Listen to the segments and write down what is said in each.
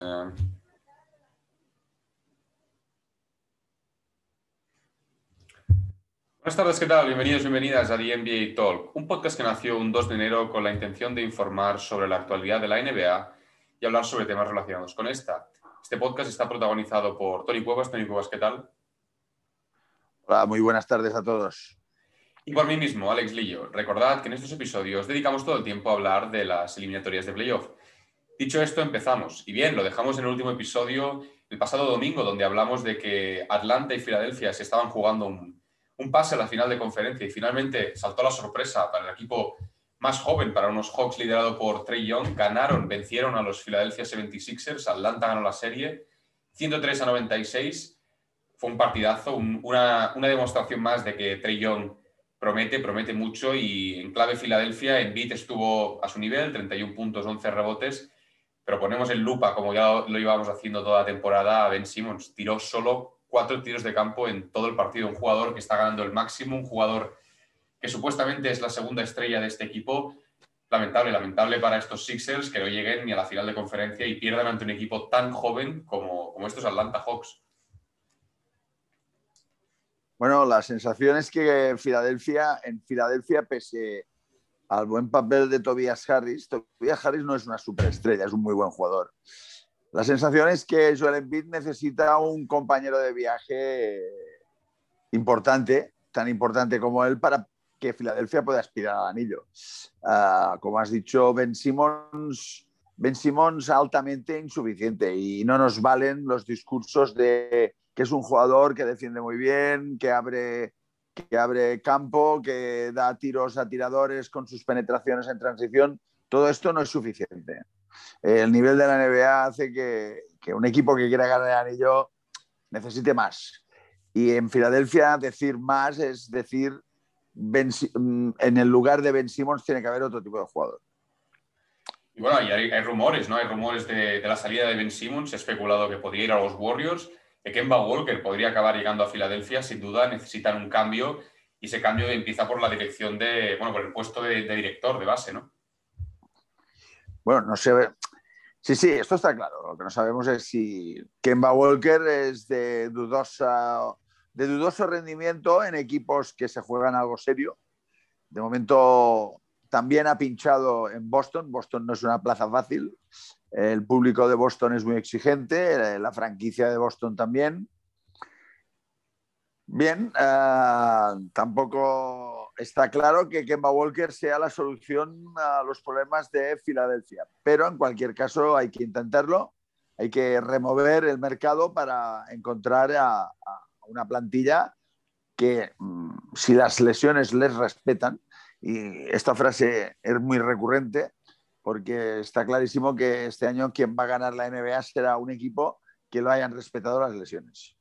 Buenas tardes, ¿qué tal? Bienvenidos, bienvenidas a The NBA Talk, un podcast que nació un 2 de enero con la intención de informar sobre la actualidad de la NBA y hablar sobre temas relacionados con esta. Este podcast está protagonizado por Tony Cuevas. Tony Cuevas, ¿qué tal? Hola, muy buenas tardes a todos. Y por mí mismo, Alex Lillo. Recordad que en estos episodios dedicamos todo el tiempo a hablar de las eliminatorias de playoff Dicho esto, empezamos. Y bien, lo dejamos en el último episodio el pasado domingo, donde hablamos de que Atlanta y Filadelfia se estaban jugando un, pase a la final de conferencia y finalmente saltó la sorpresa para el equipo más joven, para unos Hawks liderado por Trey Young. Ganaron, vencieron a los Philadelphia 76ers. Atlanta ganó la serie 103 a 96. Fue un partidazo, una, una, demostración más de que Trey Young promete, promete mucho y en clave Filadelfia, en beat estuvo a su nivel, 31 puntos, 11 rebotes pero ponemos en lupa, como ya lo íbamos haciendo toda la temporada, a Ben Simmons. Tiró solo cuatro tiros de campo en todo el partido. Un jugador que está ganando el máximo, un jugador que supuestamente es la segunda estrella de este equipo. Lamentable, lamentable para estos Sixers que no lleguen ni a la final de conferencia y pierdan ante un equipo tan joven como, como estos Atlanta Hawks. Bueno, la sensación es que Filadelfia, en Filadelfia, pese al buen papel de Tobias Harris. Tobias Harris no es una superestrella, es un muy buen jugador. La sensación es que Joel Embiid necesita un compañero de viaje importante, tan importante como él, para que Filadelfia pueda aspirar al anillo. Ah, como has dicho, Ben Simmons, Ben Simmons altamente insuficiente y no nos valen los discursos de que es un jugador que defiende muy bien, que abre que abre campo, que da tiros a tiradores con sus penetraciones en transición. Todo esto no es suficiente. El nivel de la NBA hace que, un equipo que quiera ganar el anillo necesite más. Y en Filadelfia decir más es decir, mm, en el lugar de Ben Simmons tiene que haber otro tipo de jugador. Y bueno, hay, rumores, ¿no? Hay rumores de, la salida de Ben Simmons. Especulado que podría ir a los Warriors. Kemba Walker podría acabar llegando a Filadelfia, sin duda necesitan un cambio y ese cambio empieza por la dirección de, bueno, por el puesto de, director de base, ¿no? Bueno, no sé. Sí, sí, esto está claro. Lo que no sabemos es si Kemba Walker es de, dudosa, de dudoso rendimiento en equipos que se juegan algo serio. De momento también ha pinchado en Boston. Boston no es una plaza fácil. El público de Boston es muy exigente, la franquicia de Boston también. Bien, eh, tampoco está claro que Kemba Walker sea la solución a los problemas de Filadelfia, pero en cualquier caso hay que intentarlo, hay que remover el mercado para encontrar a, una plantilla que mm, si las lesiones les respetan, y esta frase es muy recurrente, porque está clarísimo que este año quien va a ganar la NBA será un equipo que lo hayan respetado las lesiones.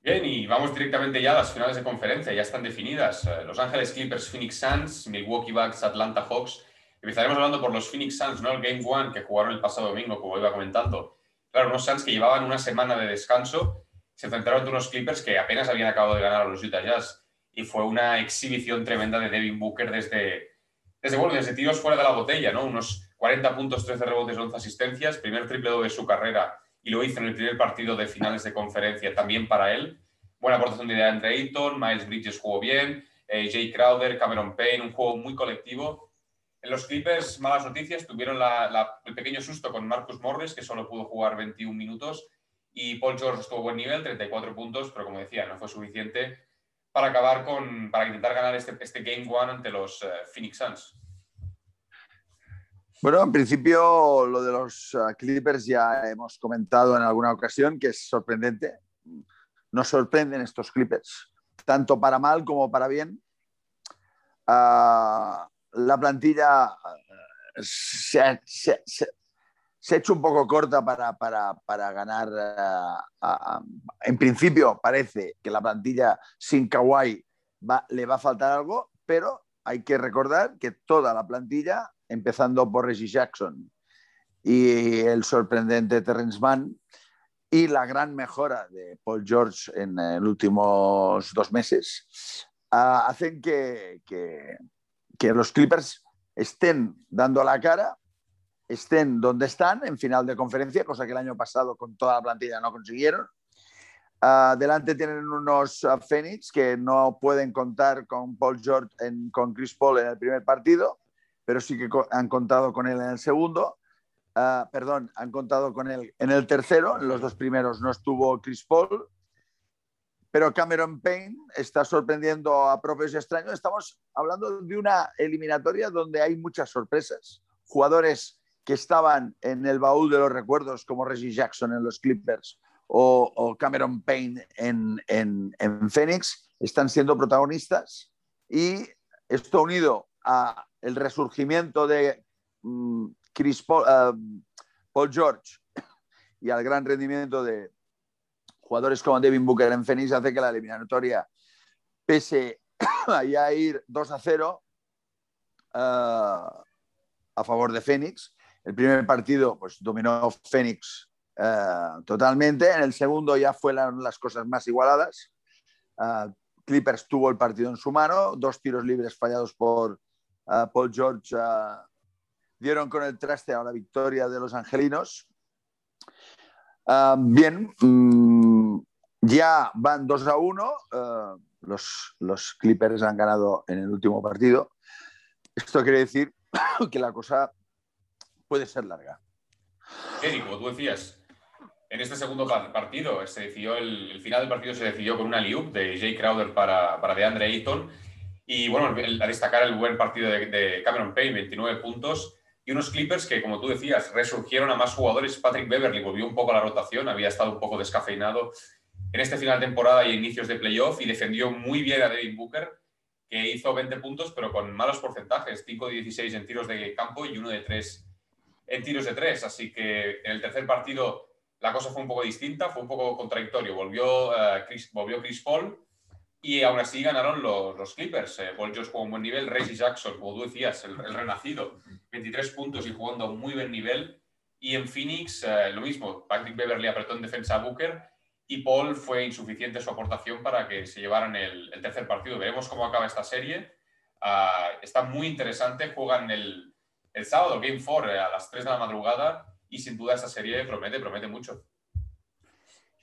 Bien, y vamos directamente ya a las finales de conferencia, ya están definidas. Eh, los Ángeles Clippers, Phoenix Suns, Milwaukee Bucks, Atlanta Hawks. Empezaremos hablando por los Phoenix Suns, ¿no? El Game One que jugaron el pasado domingo, como iba comentando. Claro, unos Suns que llevaban una semana de descanso, se enfrentaron ante unos Clippers que apenas habían acabado de ganar a los Utah Jazz. Y fue una exhibición tremenda de Devin Booker desde, desde, bueno, desde tiros fuera de la botella, ¿no? Unos 40 puntos, 13 rebotes, 11 asistencias, primer triple doble de su carrera y lo hizo en el primer partido de finales de conferencia también para él. Buena aportación de Andre Ayton, Miles Bridges jugó bien, eh, Jay Crowder, Cameron Payne, un juego muy colectivo. En los Clippers, malas noticias, tuvieron el pequeño susto con Marcus Morris, que solo pudo jugar 21 minutos, y Paul George estuvo buen nivel, 34 puntos, pero como decía, no fue suficiente para acabar con, para intentar ganar este, este Game One ante los eh, Phoenix Suns? Bueno, en principio lo de los eh, Clippers ya hemos comentado en alguna ocasión que es sorprendente. Nos sorprenden estos Clippers, tanto para mal como para bien. Ah, la plantilla eh, se ha, se ha hecho un poco corta para, para, para ganar. En principio parece que la plantilla sin Kawhi le va a faltar algo, pero hay que recordar que toda la plantilla, empezando por Reggie Jackson y el sorprendente Terrence Mann y la gran mejora de Paul George en los últimos dos meses, uh, hacen que, que, que los Clippers estén dando la cara estén donde están en final de conferencia, cosa que el año pasado con toda la plantilla no consiguieron. Uh, delante tienen unos uh, Phoenix que no pueden contar con Paul George, en, con Chris Paul en el primer partido, pero sí que han contado con él en el segundo. Uh, perdón, han contado con él en el tercero. En los dos primeros no estuvo Chris Paul, pero Cameron Payne está sorprendiendo a propios y extraños. Estamos hablando de una eliminatoria donde hay muchas sorpresas. Jugadores que estaban en el baúl de los recuerdos, como Reggie Jackson en los Clippers o, Cameron Payne en, en, Phoenix están siendo protagonistas. Y esto unido a el resurgimiento de mm, Chris eh, Paul, George y al gran rendimiento de jugadores como Devin Booker en Phoenix hace que la eliminatoria, pese a ir 2 a 0 eh, a favor de Phoenix, el primer partido pues, dominó Phoenix eh, totalmente. En el segundo ya fueron las cosas más igualadas. Uh, Clippers tuvo el partido en su mano, dos tiros libres fallados por uh, Paul George dieron con el traste a la victoria de los angelinos. bien, mm, ya van 2 a 1. Los, los Clippers han ganado en el último partido. Esto quiere decir que la cosa puede ser larga. Eric, como tú decías, en este segundo partido se decidió el, final del partido se decidió con una liup de Jay Crowder para, para DeAndre Ayton. Y bueno, a destacar el buen partido de, Cameron Payne, 29 puntos. Y unos Clippers que, como tú decías, resurgieron a más jugadores. Patrick Beverly volvió un poco a la rotación, había estado un poco descafeinado en este final de temporada y inicios de playoff y defendió muy bien a Devin Booker, que hizo 20 puntos, pero con malos porcentajes: 5 de 16 en tiros de campo y 1 de 3 en tiros de 3. Así que en el tercer partido la cosa fue un poco distinta, fue un poco contradictorio. Volvió, uh, Chris, volvió Chris Paul y aún así ganaron los, Clippers. Eh, Paul George jugó un buen nivel, Reggie Jackson, como tú decías, el, renacido, 23 puntos y jugando a un muy buen nivel. Y en Phoenix, eh, lo mismo, Patrick Beverly apretó en defensa a Booker y Paul fue insuficiente su aportación para que se llevaran el, tercer partido. Veremos cómo acaba esta serie. Uh, está muy interesante, juegan el, el sábado, Game 4, a las 3 de la madrugada y sin duda esa serie promete, promete mucho.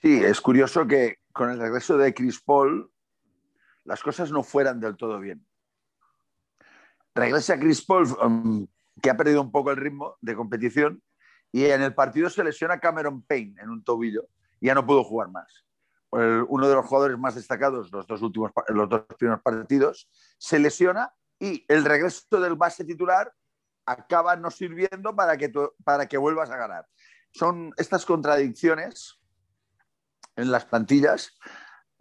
Sí, es curioso que con el regreso de Chris Paul las cosas no fueran del todo bien. Regresa Chris Paul, um, que ha perdido un poco el ritmo de competición, y en el partido se lesiona Cameron Payne en un tobillo y ya no pudo jugar más. uno de los jugadores más destacados los dos últimos los dos primeros partidos se lesiona y el regreso del base titular acaba no sirviendo para que, para que vuelvas a ganar. Son estas contradicciones en las plantillas,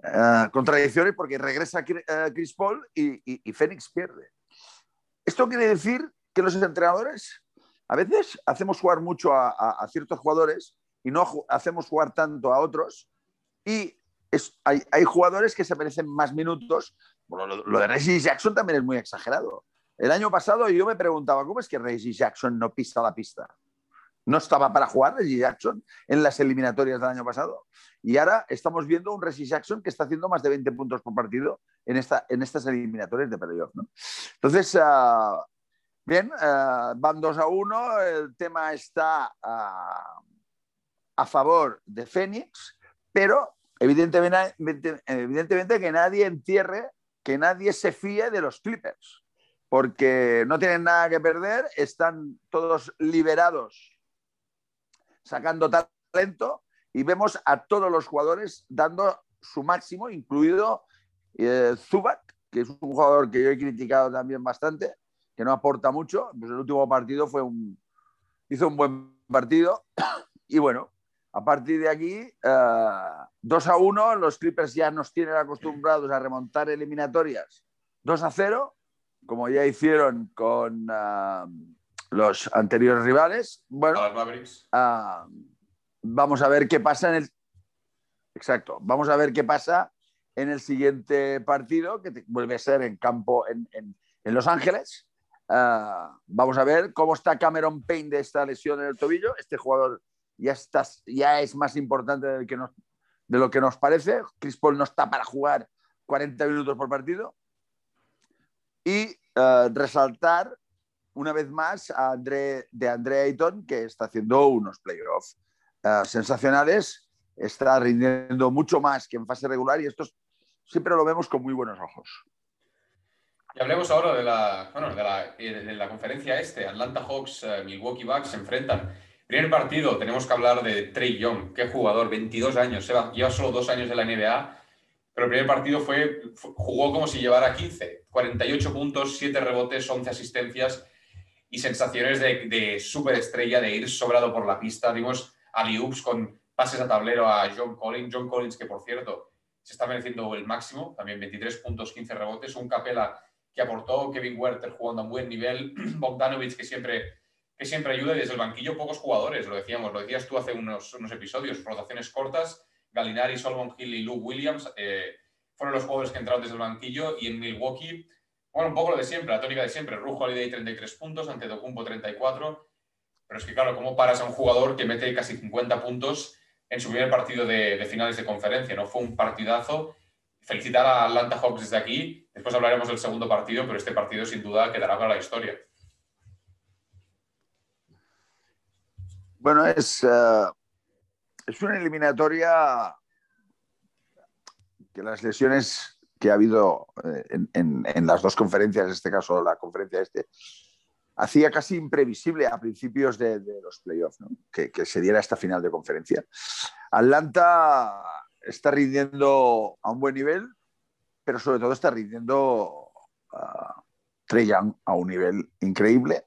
eh, contradicciones porque regresa eh, Chris Paul y, y, Fénix pierde. Esto quiere decir que los entrenadores a veces hacemos jugar mucho a, ciertos jugadores y no hacemos jugar tanto a otros y hay, hay, jugadores que se merecen más minutos. lo, lo, de Reggie Jackson también es muy exagerado. El año pasado yo me preguntaba, ¿cómo es que Reggie Jackson no pisa la pista? ¿No estaba para jugar Reggie Jackson en las eliminatorias del año pasado? Y ahora estamos viendo un Reggie Jackson que está haciendo más de 20 puntos por partido en, esta, en estas eliminatorias de playoff. ¿no? Entonces, uh, bien, uh, van 2 a 1, el tema está uh, a favor de Fénix, pero evidentemente, evidentemente que nadie entierre, que nadie se fíe de los Clippers porque no tienen nada que perder, están todos liberados, sacando talento y vemos a todos los jugadores dando su máximo, incluido eh, Zubac, que es un jugador que yo he criticado también bastante, que no aporta mucho. Pues el último partido fue un, hizo un buen partido y bueno, a partir de aquí, 2 eh, a 1, los Clippers ya nos tienen acostumbrados a remontar eliminatorias 2 a 0 como ya hicieron con ah, los anteriores rivales. Bueno, ah, vamos a ver qué pasa en el. Exacto, vamos a ver qué pasa en el siguiente partido, que vuelve a ser en campo en, Los Ángeles. Ah, vamos a ver cómo está Cameron Payne de esta lesión en el tobillo. Este jugador ya, está, ya es más importante de, que de lo que nos parece. Chris Paul no está para jugar 40 minutos por partido y eh, resaltar una vez más a André, de André Ayton, que está haciendo unos playoffs uh, sensacionales, está rindiendo mucho más que en fase regular y esto siempre lo vemos con muy buenos ojos. Y hablemos ahora de la, bueno, de la, de la conferencia este. Atlanta Hawks, Milwaukee Bucks se enfrentan. Primer partido, tenemos que hablar de Trey Young. Qué jugador, 22 años, lleva solo dos años en la NBA pero el primer partido fue, jugó como si llevara 15, 48 puntos, 7 rebotes, 11 asistencias y sensaciones de, de superestrella, de ir sobrado por la pista. Vimos a Liups con pases a tablero a John Collins, John Collins que por cierto se está mereciendo el máximo, también 23 puntos, 15 rebotes, un Capela que aportó, Kevin Werther jugando a un buen nivel, Bogdanovic que siempre, que siempre ayuda y desde el banquillo pocos jugadores, lo decíamos, lo decías tú hace unos, unos episodios, rotaciones cortas Galinari, Solomon Hill y Luke Williams eh, fueron los jugadores que entraron desde el banquillo y en Milwaukee, bueno, un poco lo de siempre, la tónica de siempre. Rujo Holiday 33 puntos, ante Documpo 34. Pero es que, claro, ¿cómo paras a un jugador que mete casi 50 puntos en su primer partido de, finales de conferencia? ¿no? Fue un partidazo. Felicitar a Atlanta Hawks desde aquí. Después hablaremos del segundo partido, pero este partido sin duda quedará para la historia. Bueno, es, eh, es una eliminatoria que las lesiones que ha habido eh, en, las dos conferencias, en este caso la conferencia este, hacía casi imprevisible a principios de, los playoffs que, se diera esta final de conferencia. Atlanta está rindiendo a un buen nivel, pero sobre todo está rindiendo a Trey a un nivel increíble.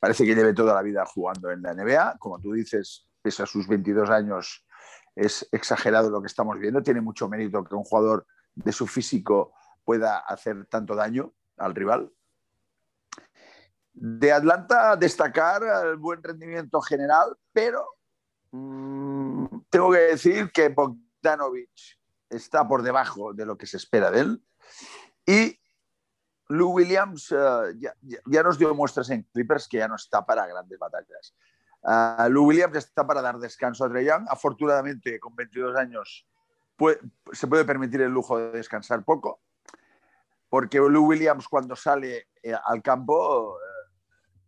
Parece que lleve toda la vida jugando en la NBA. Como tú dices, pese a sus 22 años, es exagerado lo que estamos viendo. Tiene mucho mérito que un jugador de su físico pueda hacer tanto daño al rival. De Atlanta destacar el buen rendimiento general, pero mm, tengo que decir que Bogdanovic está por debajo de lo que se espera de él. Y Lou Williams eh, ya, ya, nos dio muestras en Clippers que ya no está para grandes batallas. Uh, Lou Williams está para dar descanso a Trey Young. Afortunadamente, con 22 años, se puede permitir el lujo de descansar poco, porque Lou Williams cuando sale eh, al campo, eh,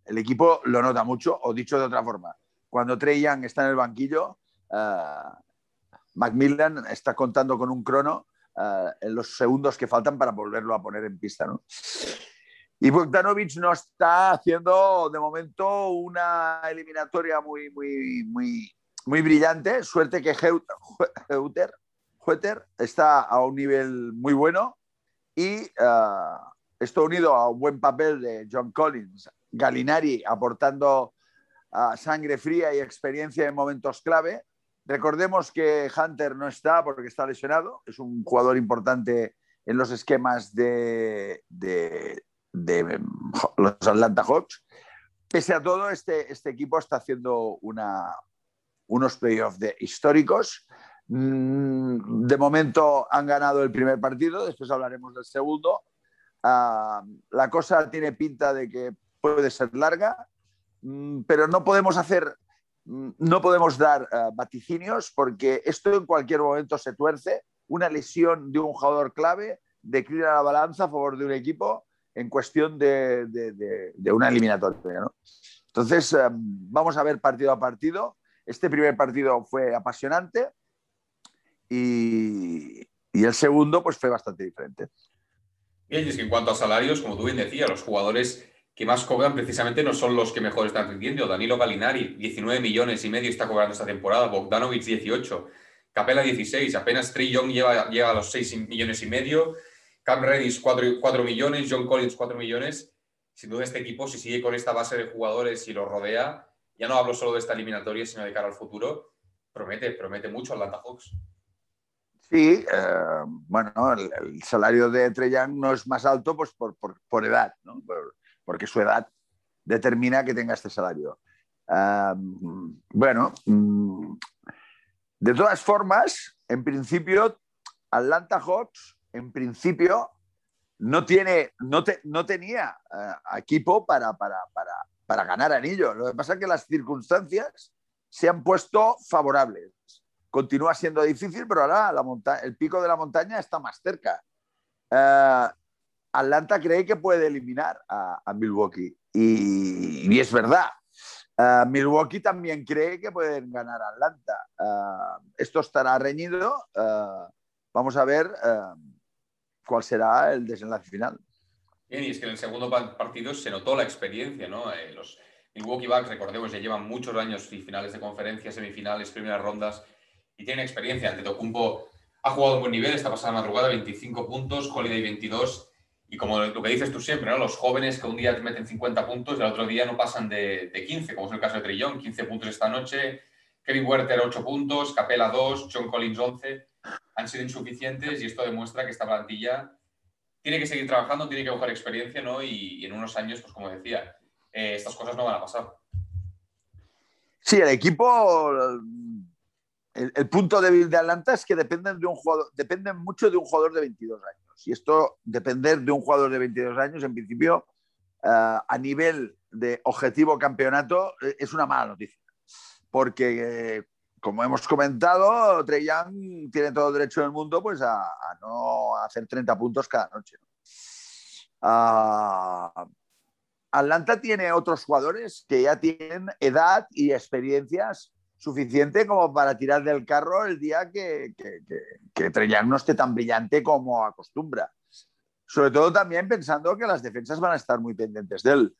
el equipo lo nota mucho, o dicho de otra forma, cuando Trey Young está en el banquillo, uh, Macmillan está contando con un crono en los segundos que faltan para volverlo a poner en pista. ¿no? Y Bogdanovic no está haciendo de momento una eliminatoria muy, muy, muy, muy brillante. Suerte que Heuter, está a un nivel muy bueno y uh, esto unido a un buen papel de John Collins, Galinari aportando uh, sangre fría y experiencia en momentos clave. Recordemos que Hunter no está porque está lesionado, es un jugador importante en los esquemas de, de de los Atlanta Hawks. Pese a todo, este, este equipo está haciendo una, unos playoffs históricos. Mm, de momento han ganado el primer partido, después hablaremos del segundo. Ah, la cosa tiene pinta de que puede ser larga, mm, pero no podemos hacer, mm, no podemos dar ah, vaticinios porque esto en cualquier momento se tuerce. Una lesión de un jugador clave declina la balanza a favor de un equipo en cuestión de, una eliminatoria. Entonces, eh, vamos a ver partido a partido. Este primer partido fue apasionante y, el segundo pues, fue bastante diferente. Bien, y es que en cuanto a salarios, como tú bien decías, los jugadores que más cobran precisamente no son los que mejor están rindiendo. Danilo Galinari, 19 millones y medio está cobrando esta temporada, Bogdanovic 18, Capela 16, apenas Trey Young lleva, llega a los 6 millones y medio, Cam Redis 4, millones, John Collins 4 millones. Sin duda este equipo, si sigue con esta base de jugadores y lo rodea, ya no hablo solo de esta eliminatoria, sino de cara al futuro, promete, promete mucho Atlanta Hawks. Sí, eh, bueno, el, salario de Treyan no es más alto pues por, por, edad, ¿no? porque su edad determina que tenga este salario. Eh, bueno, mm, de todas formas, en principio, Atlanta Hawks en principio no, tiene, no, no tenía eh, equipo para, para, para, ganar anillo. Lo que pasa es que las circunstancias se han puesto favorables. Continúa siendo difícil, pero ahora la el pico de la montaña está más cerca. Eh, Atlanta cree que puede eliminar a, Milwaukee y, es verdad. Ah, Milwaukee también cree que pueden ganar a Atlanta. Esto estará reñido. Vamos a ver cuál será el desenlace final. Bien, y es que en el segundo partido se notó la experiencia, ¿no? Eh, los Milwaukee Bucks, recordemos, ya llevan muchos años y finales de conferencia, semifinales, primeras rondas y tienen experiencia. Ante Tocumpo ha jugado un buen nivel esta pasada madrugada, 25 puntos, Holiday 22. Y como lo que dices tú siempre, ¿no? los jóvenes que un día te meten 50 puntos y al otro día no pasan de, de 15, como es el caso de Trillón, 15 puntos esta noche, Kevin Werther 8 puntos, Capela 2, John Collins 11, han sido insuficientes y esto demuestra que esta plantilla tiene que seguir trabajando, tiene que coger experiencia, ¿no? Y, en unos años, pues como decía, eh, estas cosas no van a pasar. Sí, el equipo, el, punto débil de Atlanta es que dependen, de un jugador, dependen mucho de un jugador de 22 años. Y esto, depender de un jugador de 22 años, en principio, eh, a nivel de objetivo campeonato, eh, es una mala noticia. Porque como hemos comentado, Trey Young tiene todo el derecho del mundo pues, a, no hacer 30 puntos cada noche. Ah, Atlanta tiene otros jugadores que ya tienen edad y experiencias suficiente como para tirar del carro el día que, que, Trey Young no esté tan brillante como acostumbra. Sobre todo también pensando que las defensas van a estar muy pendientes de él.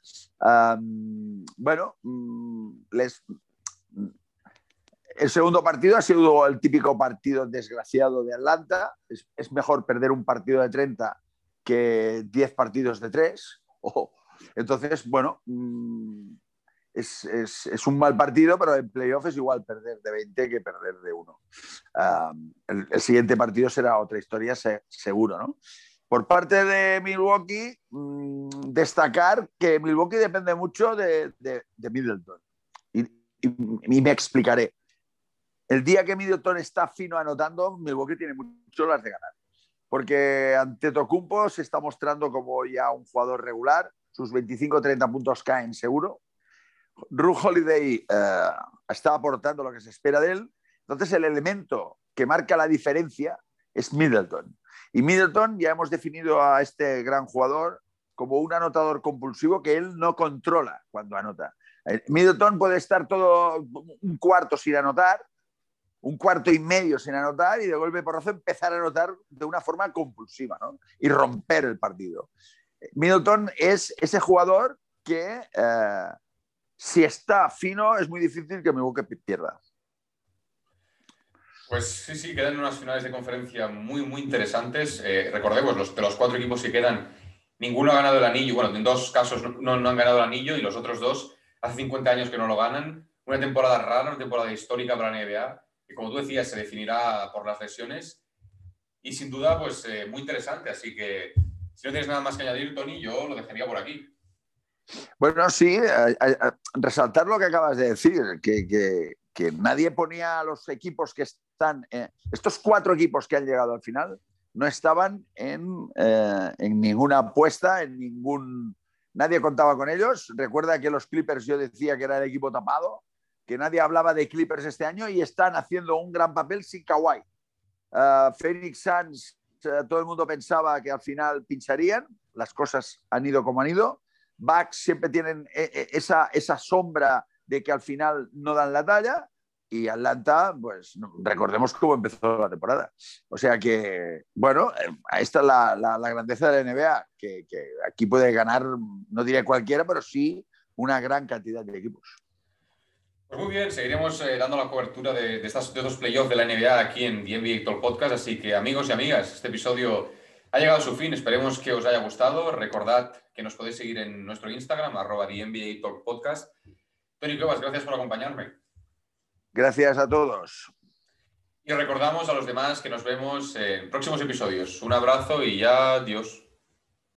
bueno, mm, les, el segundo partido ha sido el típico partido desgraciado de Atlanta. Es, mejor perder un partido de 30 que 10 partidos de 3. entonces, bueno, mm, es, un mal partido, pero en playoff es igual perder de 20 que perder de 1. el, siguiente partido será otra historia, seguro, ¿no? Por parte de Milwaukee, mm, destacar que Milwaukee depende mucho de, Middleton. y me explicaré. El día que Middleton está fino anotando, Milwaukee tiene mucho las de ganar. Porque ante Tocumpo se está mostrando como ya un jugador regular. Sus 25-30 puntos caen seguro. Ru Holiday eh, está aportando lo que se espera de él. Entonces, el elemento que marca la diferencia es Middleton. Y Middleton ya hemos definido a este gran jugador como un anotador compulsivo que él no controla cuando anota. Eh, Middleton puede estar todo un cuarto sin anotar, un cuarto y medio sin anotar y de golpe porrazo empezar a anotar de una forma compulsiva y romper el partido. Middleton es ese jugador que eh, si está fino es muy difícil que Milwaukee pierda. Pues sí, sí, quedan unas finales de conferencia muy, muy interesantes. Eh, recordemos, los, de los cuatro equipos que quedan, ninguno ha ganado el anillo. Bueno, en dos casos no, no han ganado el anillo y los otros dos hace 50 años que no lo ganan. Una temporada rara, una temporada histórica para la NBA como tú decías, se definirá por las lesiones y sin duda, pues eh, muy interesante. Así que si no tienes nada más que añadir, Tony, yo lo dejaría por aquí. Bueno, sí, resaltar lo que acabas de decir, que, nadie ponía a los equipos que están, estos cuatro equipos que han llegado al final, no estaban en, eh, en ninguna apuesta, en ningún... Nadie contaba con ellos. Recuerda que los Clippers yo decía que era el equipo tapado que nadie hablaba de Clippers este año y están haciendo un gran papel sin Kawhi. Uh, Phoenix Suns, uh, todo el mundo pensaba que al final pincharían, las cosas han ido como han ido. Bucks siempre tienen eh, eh, esa, esa sombra de que al final no dan la talla y Atlanta, pues recordemos cómo empezó la temporada. O sea que, bueno, eh, esta es la, la, grandeza de la NBA, que, que, aquí puede ganar, no diré cualquiera, pero sí una gran cantidad de equipos. Pues muy bien, seguiremos eh, dando la cobertura de, estos dos playoffs de la NBA aquí en The NBA Talk Podcast. Así que, amigos y amigas, este episodio ha llegado a su fin. Esperemos que os haya gustado. Recordad que nos podéis seguir en nuestro Instagram, arroba The NBA Talk Podcast. Tony Cuevas, gracias por acompañarme. Gracias a todos. Y recordamos a los demás que nos vemos en próximos episodios. Un abrazo y ya, adiós.